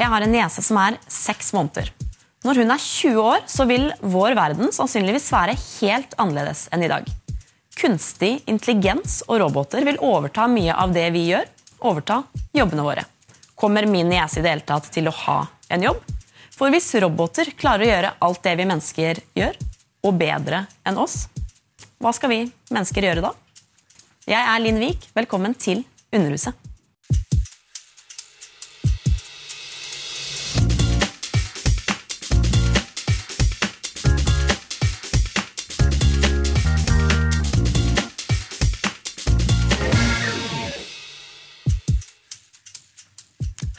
Jeg har en niese som er seks måneder. Når hun er 20 år, så vil vår verden sannsynligvis være helt annerledes enn i dag. Kunstig intelligens og roboter vil overta mye av det vi gjør, overta jobbene våre. Kommer min niese i det hele tatt til å ha en jobb? For hvis roboter klarer å gjøre alt det vi mennesker gjør, og bedre enn oss, hva skal vi mennesker gjøre da? Jeg er Linn Vik. Velkommen til Underhuset.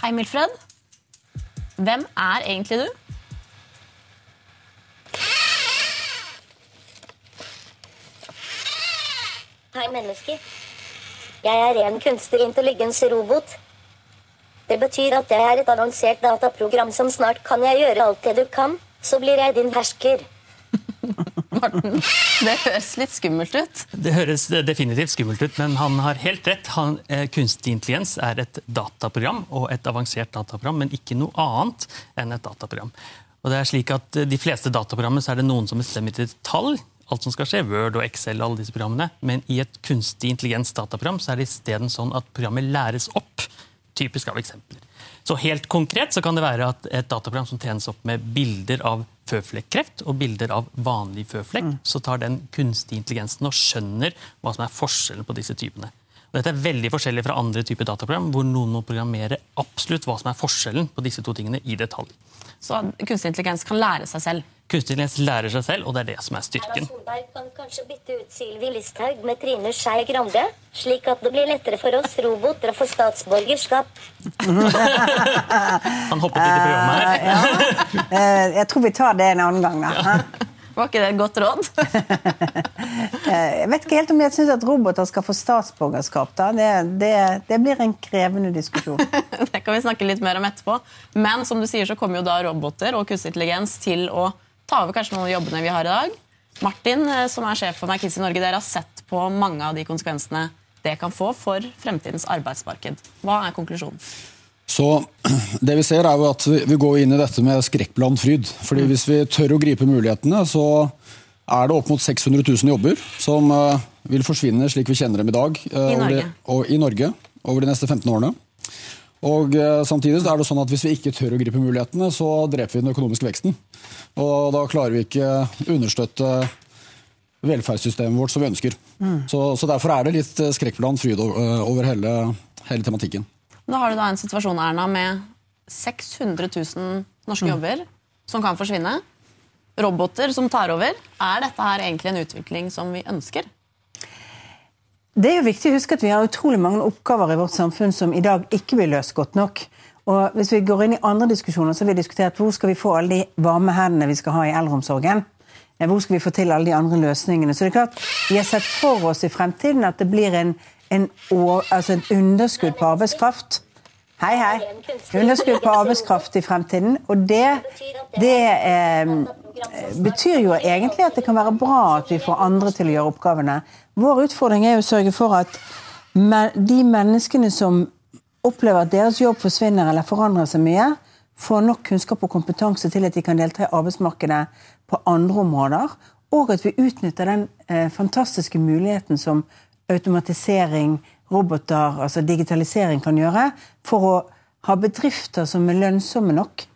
Hei, Milfred. Hvem er egentlig du? Hei, menneske. Jeg er en kunstig intelligens robot. Det betyr at jeg er et avansert dataprogram som snart kan jeg gjøre alt det du kan, så blir jeg din hersker. Morten, det høres litt skummelt ut. Det høres definitivt skummelt ut, men han har helt rett. Han, eh, kunstig intelligens er et dataprogram, og et avansert dataprogram, men ikke noe annet enn et dataprogram. Og det er slik at eh, De fleste dataprogrammer så er det noen som bestemmer til tall, alt som skal skje, Word og Excel og alle disse programmene. Men i et kunstig intelligens dataprogram så er det isteden sånn at programmet læres opp typisk av eksempler. Så helt konkret så kan det være at et dataprogram som trenes opp med bilder av føflekkreft og bilder av vanlig føflekk, Mm. så tar den kunstig intelligensen og skjønner hva som er forskjellen på disse typene. Og dette er veldig forskjellig fra andre typer dataprogram, hvor noen må programmere absolutt hva som er forskjellen på disse to tingene i detalj. Så kunstig intelligens kan lære seg selv. Kunstig intelligens lærer seg selv, og det er det som er Erna styrken. Solberg kan kanskje bytte ut Sylvi Listhaug med Trine Skei Grande, slik at det blir lettere for oss roboter å få statsborgerskap. Han hoppet litt i programmet her. Eh, Jeg tror vi tar det en annen gang. Da. Var ikke det et godt råd? Eh, Jeg vet ikke helt om jeg syns at roboter skal få statsborgerskap. Da. Det, det, det blir en krevende diskusjon. Det kan vi snakke litt mer om etterpå. Men som du sier, så kommer jo da roboter og kunstig intelligens til å ta over kanskje noen av jobbene vi har i dag. Martin, eh, som er sjef for McKinsey Norge, dere har sett på mange av de konsekvensene det kan få for fremtidens arbeidsmarked. Hva er konklusjonen? Så det vi ser er jo at vi går inn i dette med skrekkblandet fryd. Fordi hvis vi tør å gripe mulighetene, så er det opp mot 600 000 jobber som eh, vil forsvinne slik vi kjenner dem i dag. eh, I Norge. Over, og, I Norge over de neste 15 årene. Og eh, Samtidig er det sånn at hvis vi ikke tør å gripe mulighetene, så dreper vi den økonomiske veksten. Og da klarer vi ikke understøtte velferdssystemet vårt som vi ønsker. Så, så Derfor er det litt skrekkblant skrekkblandet fryd eh, over hele, hele tematikken. Da har du da en situasjon Erna, med 600 000 norske jobber som kan forsvinne. Roboter som tar over. Er dette her egentlig en utvikling som vi ønsker? Det er jo viktig å huske at vi har utrolig mange oppgaver i vårt samfunn som i dag ikke blir løst godt nok. Og hvis vi går inn i andre diskusjoner, så har vi diskutert hvor skal vi få alle de varme hendene vi skal ha i eldreomsorgen. Eh, Hvor skal vi få til alle de andre løsningene? Så det er klart, Vi har sett for oss i fremtiden at det blir en, en, altså et underskudd på arbeidskraft. Hei, hei. Underskudd på arbeidskraft i fremtiden. Og det, det eh, betyr jo egentlig at det kan være bra at vi får andre til å gjøre oppgavene. Vår utfordring er å sørge for at de menneskene som opplever at deres jobb forsvinner eller forandrer seg mye, får nok kunnskap og kompetanse til at de kan delta i arbeidsmarkedet på andre områder, og at vi utnytter den eh, fantastiske muligheten som automatisering, roboter, altså digitalisering kan gjøre, for å ha bedrifter som er lønnsomme nok,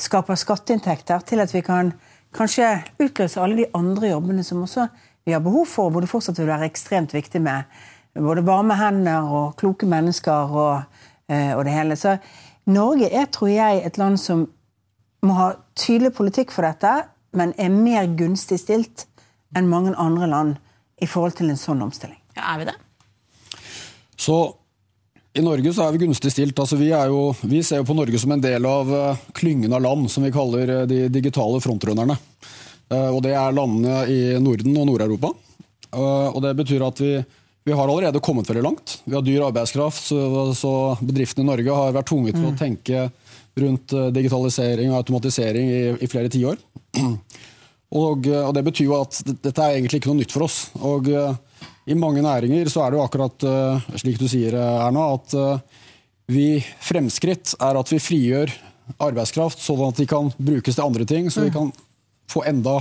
skaper skatteinntekter til at vi kan kanskje utløse alle de andre jobbene som også vi har behov for, hvor det fortsatt vil være ekstremt viktig med både varme hender og kloke mennesker og, eh, og det hele. Så Norge er, tror jeg, et land som må ha tydelig politikk for dette, men er mer gunstig stilt enn mange andre land i forhold til en sånn omstilling. Ja, er vi det? Så i Norge så er vi gunstig stilt. Altså, vi, er jo, vi ser jo på Norge som en del av eh, klyngen av land som vi kaller eh, de digitale frontrunnerne. Eh, og det er landene i Norden og Nord-Europa. Eh, og det betyr at vi, vi har allerede kommet veldig langt. Vi har dyr arbeidskraft, så, så bedriftene i Norge har vært tvunget til å tenke rundt eh, digitalisering og automatisering i, i flere tiår. Og, og det betyr jo at dette er egentlig ikke noe nytt for oss. Og i mange næringer så er det jo akkurat slik du sier, Erna, at vi fremskritt er at vi frigjør arbeidskraft, sånn at de kan brukes til andre ting. Så vi kan få enda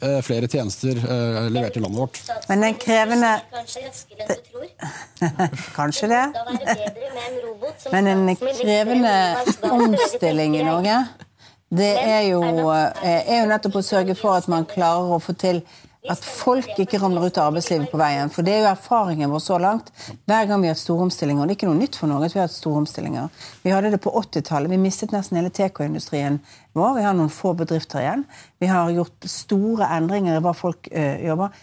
eh, flere tjenester eh, levert i landet vårt. Men den krevende Kanskje raskere enn du tror. Kanskje det. Da være bedre med en robot som Men en krevende omstilling i Norge, det er jo, eh, er jo nettopp å sørge for at man klarer å få til at folk ikke ramler ut av arbeidslivet på veien. For det er jo erfaringen vår så langt. Hver gang vi har hatt store omstillinger, og det er ikke noe nytt for Norge at vi har hatt store omstillinger. Vi hadde det på 80-tallet. Vi mistet nesten hele TK-industrien vår. Vi har noen få bedrifter igjen. Vi har gjort store endringer i hva folk ø, jobber.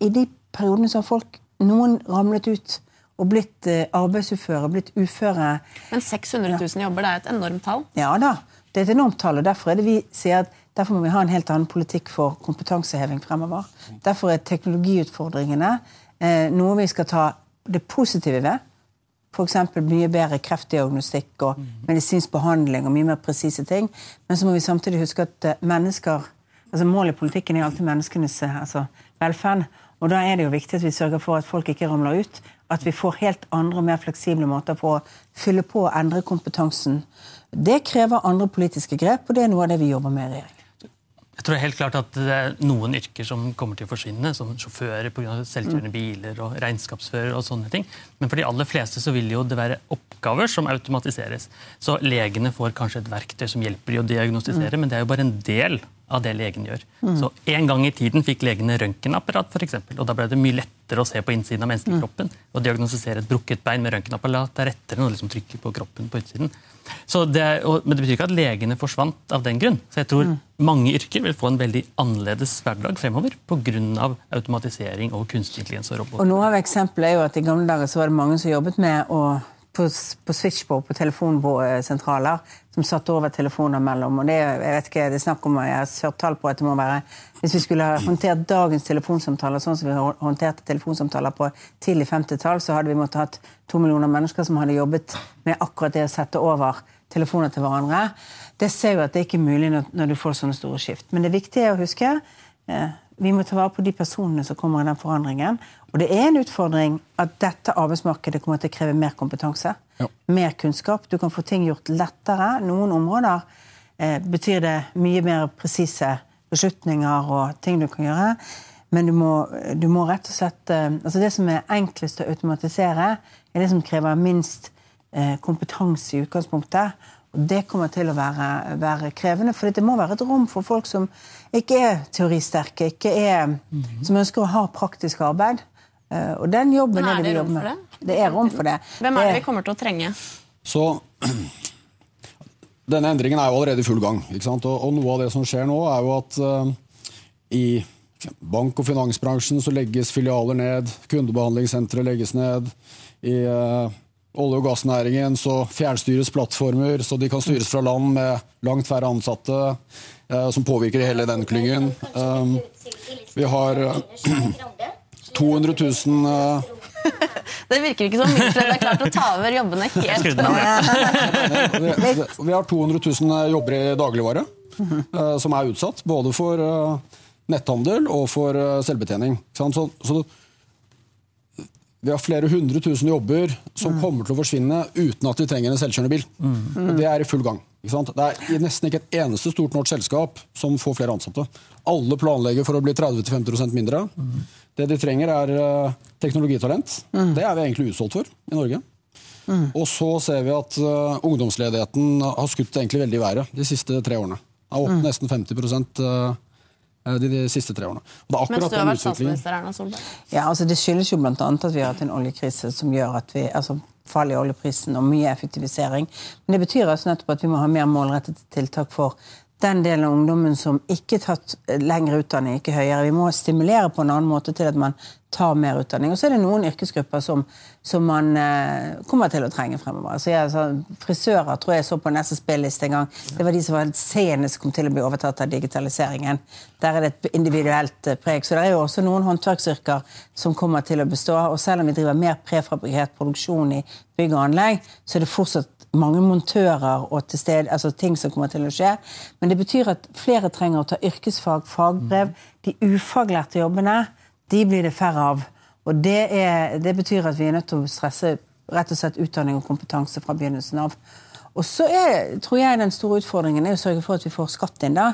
I de periodene så har folk noen ramlet ut og blitt øh, arbeidsuføre, blitt uføre. Men 600 000 jobber, det er et enormt tall. Ja da, det er et enormt tall, og derfor er det vi sier at derfor må vi ha en helt annen politikk for kompetanseheving fremover. Derfor er teknologiutfordringene eh, noe vi skal ta det positive ved. F.eks. mye bedre kreftdiagnostikk og medisinsk behandling og mye mer presise ting. Men så må vi samtidig huske at eh, mennesker altså Målet i politikken er alltid menneskenes eh, altså, velferd. Og da er det jo viktig at vi sørger for at folk ikke ramler ut. At vi får helt andre og mer fleksible måter for å fylle på og endre kompetansen. Det krever andre politiske grep, og det er noe av det vi jobber med i regjeringen. Jeg tror helt klart at det er noen yrker som kommer til å forsvinne, som sjåfører pga. selvkjørende biler og regnskapsfører og sånne ting. Men for de aller fleste så vil jo det være oppgaver som automatiseres. Så legene får kanskje et verktøy som hjelper de å diagnostisere, men det er jo bare en del av det legen gjør. Så En gang i tiden fikk legene røntgenapparat, for eksempel, og da ble det mye lettere å se på innsiden av menneskekroppen og diagnostisere et brukket bein med røntgenapparat. Er rettere enn å liksom trykke på kroppen på utsiden. Det, og, men det betyr ikke at legene forsvant av den grunn. Så jeg tror mange yrker vil få en veldig annerledes hverdag fremover pga. automatisering og kunstig intelligens og robot. Og noe av eksempelet er jo at I gamle dager så var det mange som jobbet med å på, på switchboard på telefonsentraler som satt over telefoner mellom. og det, jeg vet ikke, det er snakk om, jeg har sørt tall på at det må være Hvis vi skulle ha håndtert dagens telefonsamtaler sånn som vi håndterte telefonsamtaler på tidlig 50-tall, så hadde vi måttet hatt to millioner mennesker som hadde jobbet med akkurat det å sette over telefoner til hverandre. Det ser jo at det ikke er mulig når, når du får sånne store skift. Men det viktige er å huske eh, vi må ta vare på de personene som kommer i den forandringen. Og det er en utfordring at dette arbeidsmarkedet kommer til å kreve mer kompetanse. Ja. Mer kunnskap. Du kan få ting gjort lettere. Noen områder eh, betyr det mye mer presise beslutninger og ting du kan gjøre. Men du må, du må rett og slett eh, altså Det som er enklest å automatisere, er det som krever minst eh, kompetanse i utgangspunktet. Det kommer til å være, være krevende, for det må være et rom for folk som ikke er teoristerke, ikke er, som ønsker å ha praktisk arbeid. Eh, Og den jobben er er det vi jobber med. det? Det er rom for det. Hvem er det vi kommer til å trenge? Så denne endringen er jo allerede i full gang. Ikke sant? Og, og noe av det som skjer nå, er jo at uh, i bank- og finansbransjen så legges filialer ned, kundebehandlingssentre legges ned. I eh, olje- og gassnæringen så fjernstyres plattformer, så de kan styres fra land med langt færre ansatte, eh, som påvirker hele den klyngen. Um, vi har eh, 200 000 eh, Det virker ikke som Wilfred er klart til å ta over jobbene helt. Vi, har 200 000 jobber i dagligvare eh, som er utsatt, både for eh, netthandel og for eh, selvbetjening. Så, så vi har flere hundre tusen jobber som kommer til å forsvinne uten at vi trenger en selvkjørende bil. Og det er i full gang. Det er nesten ikke et eneste stort norsk selskap som får flere ansatte. Alle planlegger for å bli 30-50% mindre. Det de trenger, er eh, teknologitalent. Det er vi egentlig utsolgt for i Norge. Og så ser vi at eh, ungdomsledigheten har skutt egentlig veldig i været de siste tre årene. Det er opp nesten 50 uh, de, de siste tre årene. Og det er akkurat Mens du har den vært utviklingen. statsminister, Erna Solberg. Ja, altså Det skyldes jo bl.a. at vi har hatt en oljekrise som gjør at vi altså fall i oljeprisen og mye effektivisering. Men det betyr altså nettopp at vi må ha mer målrettede tiltak for den delen av ungdommen som ikke har tatt lengre utdanning, ikke høyere. Vi må stimulere på en annen måte til at man tar mer utdanning. Og så er det noen yrkesgrupper som, som man eh, kommer til å trenge fremover. Altså jeg, så, frisører tror jeg så på en SSB-liste en gang. Det var de som var senest kom til å bli overtatt av digitaliseringen. Der er det et individuelt eh, preg. Så det er jo også noen håndverksyrker som kommer til å bestå. Og selv om vi driver mer prefabrikert produksjon i bygg og anlegg, så er det fortsatt mange montører og sted, altså ting som kommer til å skje. Men det betyr at flere trenger å ta yrkesfag, fagbrev. De ufaglærte jobbene, de blir det færre av. Og det, er, det betyr at vi er nødt til å stresse rett og slett utdanning og kompetanse fra begynnelsen av. Og så er, tror jeg den store utfordringen er å sørge for at vi får skatt inn da,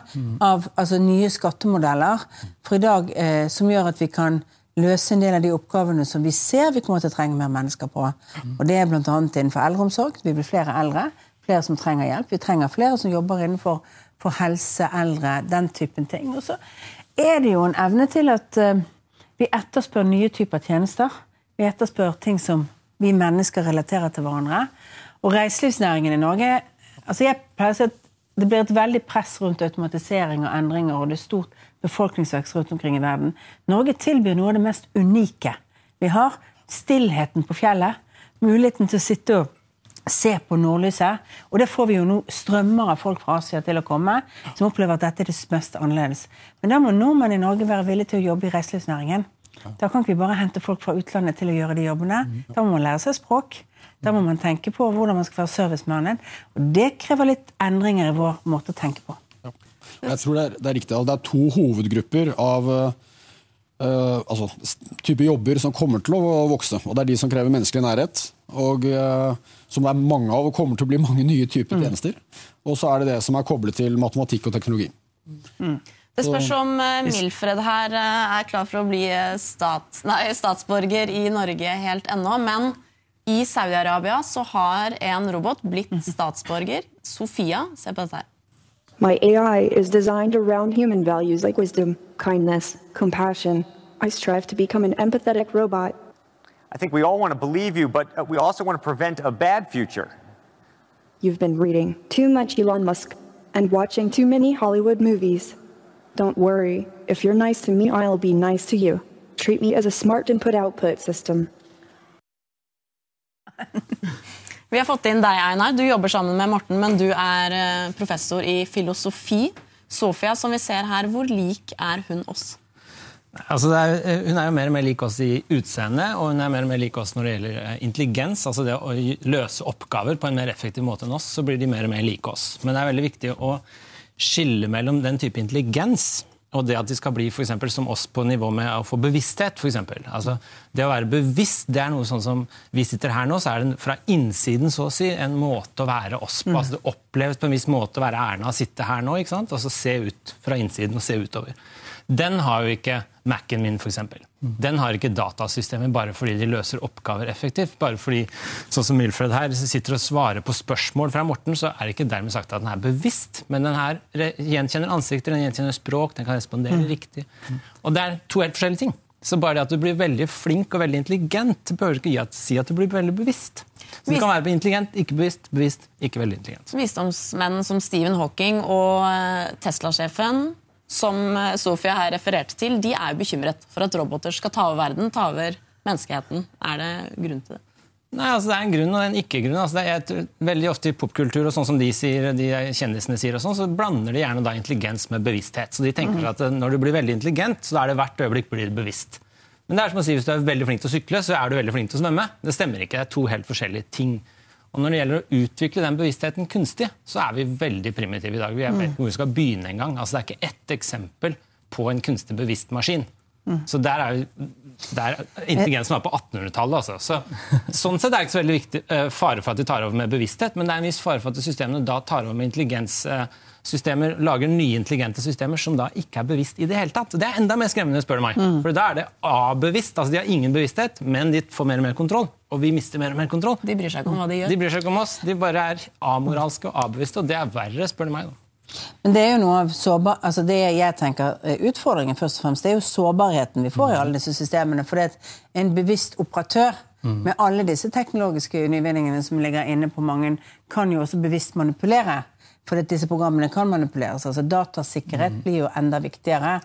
av altså, nye skattemodeller for i dag, eh, som gjør at vi kan løse en del av de oppgavene som vi ser vi kommer til å trenge mer mennesker på. Og Det er bl.a. innenfor eldreomsorg. Vi blir flere eldre, flere som trenger hjelp. Vi trenger flere som jobber innenfor for helse, eldre, den typen ting. Og så er det jo en evne til at eh, vi etterspør nye typer tjenester. Vi etterspør ting som vi mennesker relaterer til hverandre. Og reiselivsnæringen i Norge altså jeg pleier å si at Det blir et veldig press rundt automatisering og endringer, og det er stort befolkningsvekst rundt omkring i verden. Norge tilbyr noe av det mest unike vi har. Stillheten på fjellet. Muligheten til å sitte og se på nordlyset. Og det får vi jo nå strømmer av folk fra Asia til å komme, som opplever at dette er det mest annerledes. Men da må nordmenn i Norge være villige til å jobbe i reiselivsnæringen. Da kan ikke vi bare hente folk fra utlandet til å gjøre de jobbene. Da må man lære seg språk. Da må man tenke på hvordan man skal være servicemannen. Og det krever litt endringer i vår måte å tenke på. Jeg tror det er, det er riktig. Det er to hovedgrupper av uh, altså, type jobber som kommer til å vokse. og Det er de som krever menneskelig nærhet, og uh, som det er mange av og kommer til å bli mange nye typer mm. tjenester. Og så er det det som er koblet til matematikk og teknologi. Mm. Det spørs om uh, Milfred her er klar for å bli stat, nei, statsborger i Norge helt ennå. Men i Saudi-Arabia så har en robot blitt statsborger. Sofia, se på dette her. My AI is designed around human values like wisdom, kindness, compassion. I strive to become an empathetic robot. I think we all want to believe you, but uh, we also want to prevent a bad future. You've been reading too much Elon Musk and watching too many Hollywood movies. Don't worry. If you're nice to me, I'll be nice to you. Treat me as a smart input output system. Vi har fått inn deg, Einar. Du jobber sammen med Morten, men du er eh, professor i filosofi. Sofia, som vi ser her, hvor lik er hun oss? Altså er, eh, hun er jo mer og mer lik oss i utseende, og hun er mer og mer lik oss når det gjelder eh, intelligens. altså det Å løse oppgaver på en mer effektiv måte enn oss, så blir de mer og mer like oss. Men det er veldig viktig å skille mellom den type intelligens og det at de skal bli for eksempel, som oss på nivå med å få bevissthet. For eksempel. altså, det å være bevisst det er noe sånn som vi sitter her nå, så er det fra innsiden så å si, en måte å være oss på. Mm. altså Det oppleves på en viss måte å være Erna å sitte her nå. ikke sant? Og så se ut fra innsiden og se utover. Den har jo ikke Mac-en min, f.eks. Den har ikke datasystemet bare fordi de løser oppgaver effektivt. Bare fordi sånn som Milfred her sitter og svarer på spørsmål fra Morten, så er det ikke dermed sagt at den er bevisst. Men den her gjenkjenner ansikter, den gjenkjenner språk, den kan respondere mm. riktig. Og det er to helt forskjellige ting. Så bare det at du blir veldig flink og veldig intelligent, behøver ikke si at du blir veldig bevisst. Så du kan være intelligent, ikke bevisst, bevisst, ikke veldig intelligent. Visdomsmenn som Stephen Hawking og eh, Tesla-sjefen som eh, Sofia her refererte til, de er jo bekymret for at roboter skal ta over verden, ta over menneskeheten. Er det grunn til det? Nei, altså Det er en grunn og en ikke-grunn. Altså det er veldig ofte i popkultur og sånn som de sier, de kjendisene sier, og sånn, så blander de gjerne da intelligens med bevissthet. Så de tenker mm. at eh, Når du blir veldig intelligent, så er det hvert øyeblikk blir du bevisst. Men det er som å si hvis du er veldig flink til å sykle, så er du veldig flink til å svømme. Det stemmer ikke. Det er to helt forskjellige ting. Og Når det gjelder å utvikle den bevisstheten kunstig, så er vi veldig primitive i dag. Vi er vet ikke hvor vi skal begynne engang. Altså, det er ikke ett eksempel på en kunstig bevisst maskin. Mm. Så der er, der intelligensen var på 1800-tallet. Altså. Så, sånn sett er det ikke så veldig viktig, uh, fare for at de tar over med bevissthet, men det er en viss fare for at systemene da tar over med intelligens. Uh, systemer lager nye intelligente systemer som da ikke er bevisst i det hele tatt. Det er enda mer skremmende, spør du meg. Mm. For da er det abevisst. Altså, de har ingen bevissthet, men de får mer og mer kontroll. Og vi mister mer og mer kontroll. De bryr seg ikke om hva de gjør. De bryr seg ikke om oss. De bare er amoralske og abevisste, og det er verre, spør du meg. da. Men det er jo noe av sårbar, altså det jeg tenker Utfordringen først og fremst, det er jo sårbarheten vi får i alle disse systemene. For det er en bevisst operatør mm. med alle disse teknologiske nyvinningene som ligger inne på mange, kan jo også bevisst manipulere. For disse programmene kan manipuleres. altså Datasikkerhet mm. blir jo enda viktigere.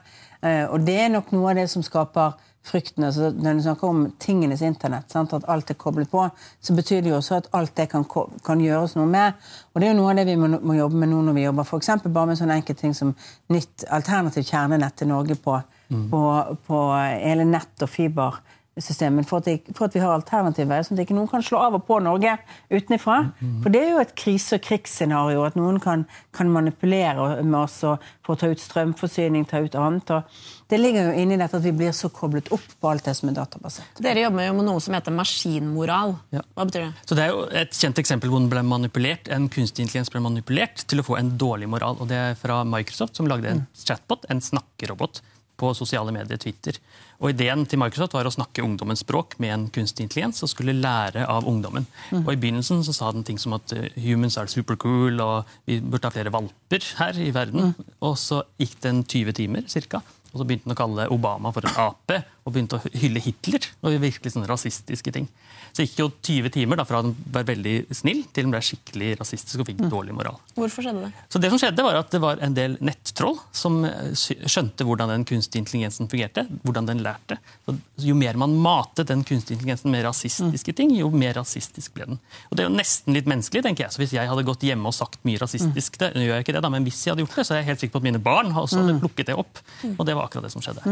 Eh, og det er nok noe av det som skaper frykten. altså Når du snakker om tingenes internett, sant? at alt er koblet på, så betyr det jo også at alt det kan, kan gjøres noe med. Og det er jo noe av det vi må, må jobbe med nå når vi jobber f.eks. bare med sånne enkle ting som nytt alternativt kjernenett til Norge på, mm. på, på hele nett og fiber system, men for at, det, for at vi har alternativer, sånn at ikke noen kan slå av og på Norge utenfra. For det er jo et krise- og krigsscenario, at noen kan, kan manipulere med oss og, for å ta ut strømforsyning, ta ut annet. og Det ligger jo inni dette at vi blir så koblet opp på alt det som er databasert. Dere jobber jo med noe som heter maskinmoral. Hva betyr det? Så Det er jo et kjent eksempel hvor den ble manipulert, en kunstig intelligens ble manipulert til å få en dårlig moral. og Det er fra Microsoft, som lagde en chatbot, en snakkerobot, på sosiale medier, Twitter. Og Ideen til Microsoft var å snakke ungdommens språk med en kunstig intelligens og skulle lære av ungdommen. Og I begynnelsen så sa den ting som at eh, humans are supercool, og vi burde ha flere valper her i verden. Og så gikk den 20 timer cirka, og så begynte han å kalle Obama for en ape og begynte å hylle Hitler og virkelig sånne rasistiske ting. Så det gikk jo 20 timer da, fra han var veldig snill til han ble skikkelig rasistisk og fikk dårlig moral. Hvorfor skjedde det? Så det som skjedde var at det var en del nettroll som eh, skjønte hvordan den kunstige intelligensen fungerte. hvordan den lærte. Så jo mer man matet den kunstige intelligensen med rasistiske ting, jo mer rasistisk ble den. Og Det er jo nesten litt menneskelig. tenker jeg. Så Hvis jeg hadde gått hjemme og sagt mye rasistisk, det, nå gjør jeg ikke det da, men hvis jeg hadde gjort det, så er jeg helt sikker på at mine barn også hadde plukket det opp. Og det var akkurat det som skjedde.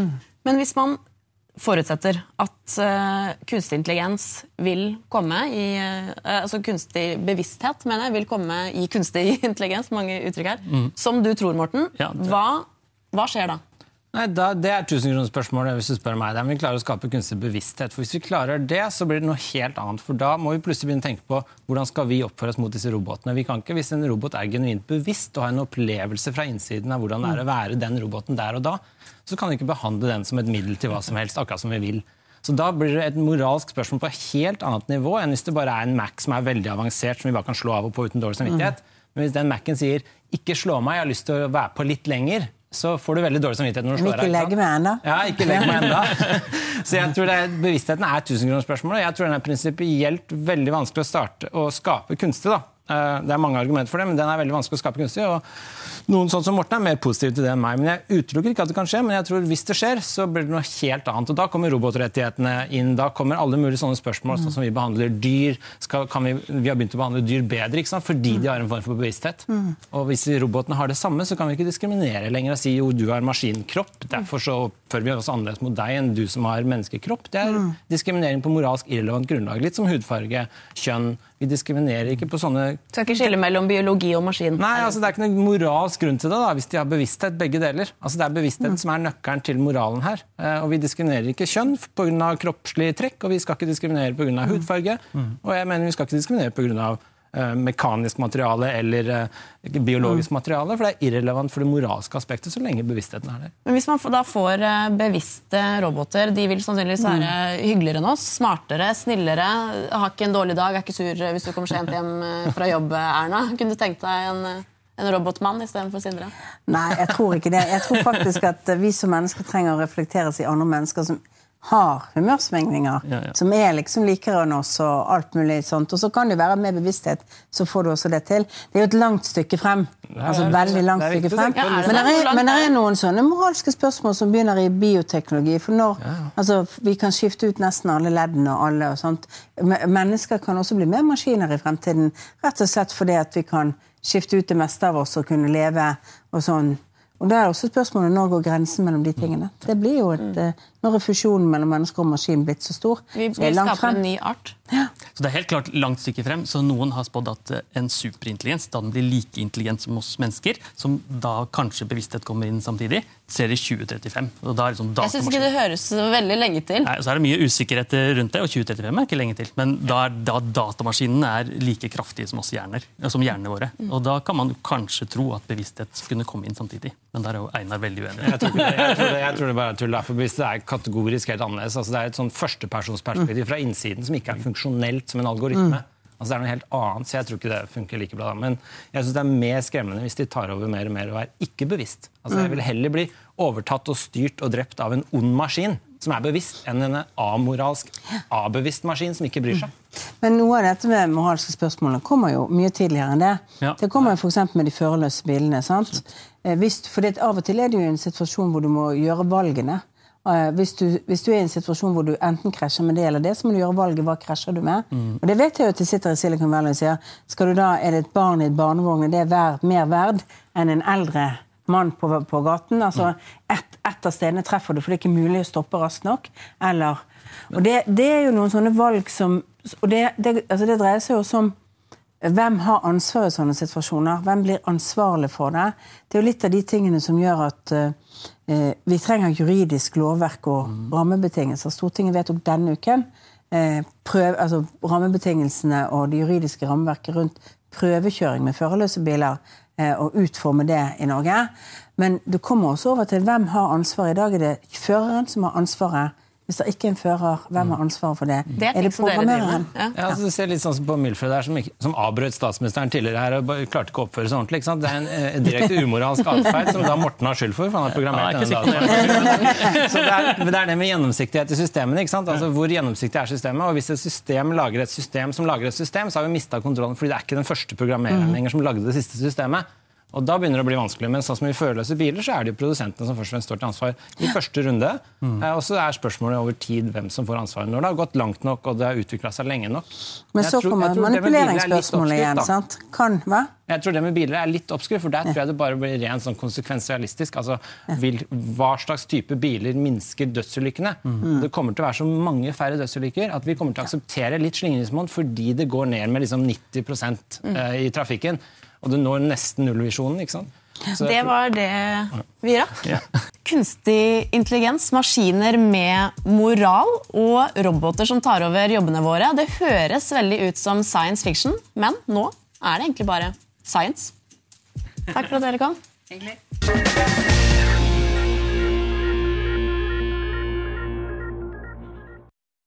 Men hvis man forutsetter at uh, kunstig intelligens vil komme i uh, Altså kunstig bevissthet, mener jeg, vil komme i kunstig intelligens, mange uttrykk her, som du tror, Morten, Ja, hva, hva skjer da? Nei, da, Det er tusenkronersspørsmålet hvis du spør meg. Det er om vi klarer å skape kunstig bevissthet. For Hvis vi klarer det, så blir det noe helt annet. For Da må vi plutselig begynne å tenke på hvordan skal vi oppføre oss mot disse robotene. Vi kan ikke, Hvis en robot er genuint bevisst og har en opplevelse fra innsiden av hvordan det er å være den roboten der og da, så kan vi ikke behandle den som et middel til hva som helst, akkurat som vi vil. Så Da blir det et moralsk spørsmål på et helt annet nivå enn hvis det bare er en Mac som er veldig avansert, som vi bare kan slå av og på uten dårlig samvittighet. Men hvis den Mac-en sier 'ikke slå meg, jeg har lyst til å være på litt lenger', så får du veldig dårlig samvittighet når du slår ikke deg. meg ennå. Ja, ikke legg meg enda. Så jeg tror det er, Bevisstheten er tusenkronersspørsmålet. Jeg tror den er prinsipielt veldig vanskelig å starte å skape kunstig. da. Eh, Det er mange argumenter for det, men den er veldig vanskelig å skape kunstig. og Noen sånn som Morten er mer positiv til det enn meg. men Jeg utelukker ikke at det kan skje, men jeg tror hvis det skjer, så blir det noe helt annet. og Da kommer robotrettighetene inn. Da kommer alle mulige sånne spørsmål, sånn som vi behandler dyr. Skal, kan vi, vi har begynt å behandle dyr bedre fordi de har en form for bevissthet. Og hvis robotene har det samme, så kan vi ikke diskriminere lenger og si jo, du har maskinkropp, derfor så oppfører vi oss annerledes mot deg enn du som har menneskekropp. Det er diskriminering på moralsk irrelevant grunnlag. Litt som hudfarge, kjønn. Vi diskriminerer ikke på sånne Skal ikke skille mellom biologi og maskin. Nei, altså Det er ikke noe moralsk grunn til det da, hvis de har bevissthet, begge deler. Altså Det er bevisstheten som er nøkkelen til moralen her. Eh, og Vi diskriminerer ikke kjønn pga. kroppslige trekk, og vi skal ikke diskriminere pga. hudfarge. Og jeg mener vi skal ikke diskriminere pga. Uh, mekanisk materiale eller eh, biologisk materiale, for det er irrelevant for det moralske aspektet så lenge bevisstheten er der. Men hvis man da får eh, bevisste roboter, de vil sannsynligvis være hyggeligere enn oss, smartere, snillere, har ikke en dårlig dag, er ikke sur eh, hvis du kommer sent hjem eh, fra jobb, eh, Erna. Kunne du tenkt deg en, eh, en robotmann istedenfor Sindre? Nei, jeg tror ikke det. Jeg tror faktisk at vi som mennesker trenger å reflekteres i andre mennesker som har humørsvingninger, Ja, ja. som er liksom likere enn oss og alt mulig sånt. Og så kan det være med bevissthet, så får du også det til. Det er jo et langt stykke frem. Altså det er- veldig langt stykke frem. Ja, det Men det? er, men det er noen sånne moralske spørsmål som begynner i bioteknologi. For når altså, vi kan skifte ut nesten alle leddene og alle og sånt. Mennesker kan også bli mer maskiner i fremtiden, rett og slett fordi at vi kan skifte ut det meste av oss og kunne leve og sånn. Og da er også spørsmålet når går grensen mellom de tingene. Det blir jo et, eh, Når er fusjonen mellom mennesker og maskin blitt så stor? Vi, er langt frem. en ny art. Så det er helt klart langt stykke frem, så Noen har spådd at eh, en superintelligens, da den blir like intelligent som oss mennesker, som da kanskje bevissthet kommer inn samtidig, ser i 2035. Og da er liksom Jeg syns ikke det høres veldig lenge til. Nei, så er det mye usikkerhet rundt det, og 2035 er ikke lenge til. Men da er da datamaskinene er like kraftige som oss hjerner, eh, som hjernene våre. Og da kan man kanskje tro at bevissthet kunne komme inn samtidig. Men der er jo Einar veldig uenig. Jeg tror, ikke det, jeg, tror det, jeg tror det bare er tull. da, for Hvis det er kategorisk helt annerledes altså Det er et sånn førstepersonsperspektiv fra innsiden som ikke er funksjonelt som en algoritme. Altså Det er noe helt annet, så jeg tror ikke det funker like bra. Men jeg synes det er mer skremmende hvis de tar over mer og mer og er ikke bevisst. Altså Jeg vil heller bli overtatt og styrt og drept av en ond maskin som er bevisst, enn en amoralsk, abevisst maskin som ikke bryr seg. Men noe av dette med moralske spørsmålene kommer jo mye tidligere enn det. Ja. Det kommer jo f.eks. med de førerløse bilene. sant? Eh, Hvis, for det, av og til er det jo en situasjon hvor du må gjøre valgene. Eh, Hvis du, hvis du er i en situasjon hvor du enten krasjer med det eller det, så må du gjøre valget hva krasjer du med. Og det vet jeg jo at de sitter i Silicon Valley og sier skal du da, er det et barn i et barnevogn, er det verd, mer verd enn en eldre mann på, på gaten? Altså, ett et av stedene treffer du, for det er ikke mulig å stoppe raskt nok. Eller Og det, det er jo noen sånne valg som Og det, det, altså det dreier seg jo også om hvem har ansvar i sånne situasjoner? Hvem blir ansvarlig for det? Det er jo litt av de tingene som gjør at uh, vi trenger juridisk lovverk og mm. rammebetingelser. Stortinget vedtok denne uken uh, prøv, altså, rammebetingelsene og det juridiske rammeverket rundt prøvekjøring med førerløse biler uh, og utforme det i Norge. Men det kommer også over til hvem har ansvaret. I dag er det føreren som har ansvaret hvis det ikke er en fører, hvem har ansvaret for det? det er, er det programmereren? Ja. Ja, altså, du ser litt sånn som på Milfred der, som, som avbrøt statsministeren tidligere her og klarte ikke å oppføre seg ordentlig. Det er en eh, direkte umoralsk atferd som da Morten har skyld for, for han har programmert ja, denne Så det er, det er, det med gjennomsiktighet i systemene. ikke sant? Altså, Hvor gjennomsiktig er systemet? Og hvis et system lager et system som lager et system, så har vi mista kontrollen, fordi det er ikke den første programmereren mm. lenger som lagde det siste systemet. Og Da begynner det å bli vanskelig. Men sånn som i førerløse biler så er det jo produsentene som først og fremst står til ansvar i første runde. Mm. Eh, og så er spørsmålet over tid hvem som får ansvaret. Når det har gått langt nok og det har utvikla seg lenge nok. Men så kommer manipuleringsspørsmålet igjen. sant? Kan, hva? Jeg tror det med biler er litt oppskrift, for der tror jeg det bare blir rent sånn konsekvensialistisk. Altså, vil, Hva slags type biler minsker dødsulykkene? Mm. Det kommer til å være så mange færre dødsulykker at vi kommer til å akseptere litt slingringsmonn fordi det går ned med liksom 90 mm. Eh, i trafikken og du når nesten nullvisjonen. ikke sant? Så det var det vi rakk. Ja. Kunstig intelligens, maskiner med moral og roboter som tar over jobbene våre. Det høres veldig ut som science fiction, men nå er det egentlig bare science. Takk for at dere kom. Hyggelig.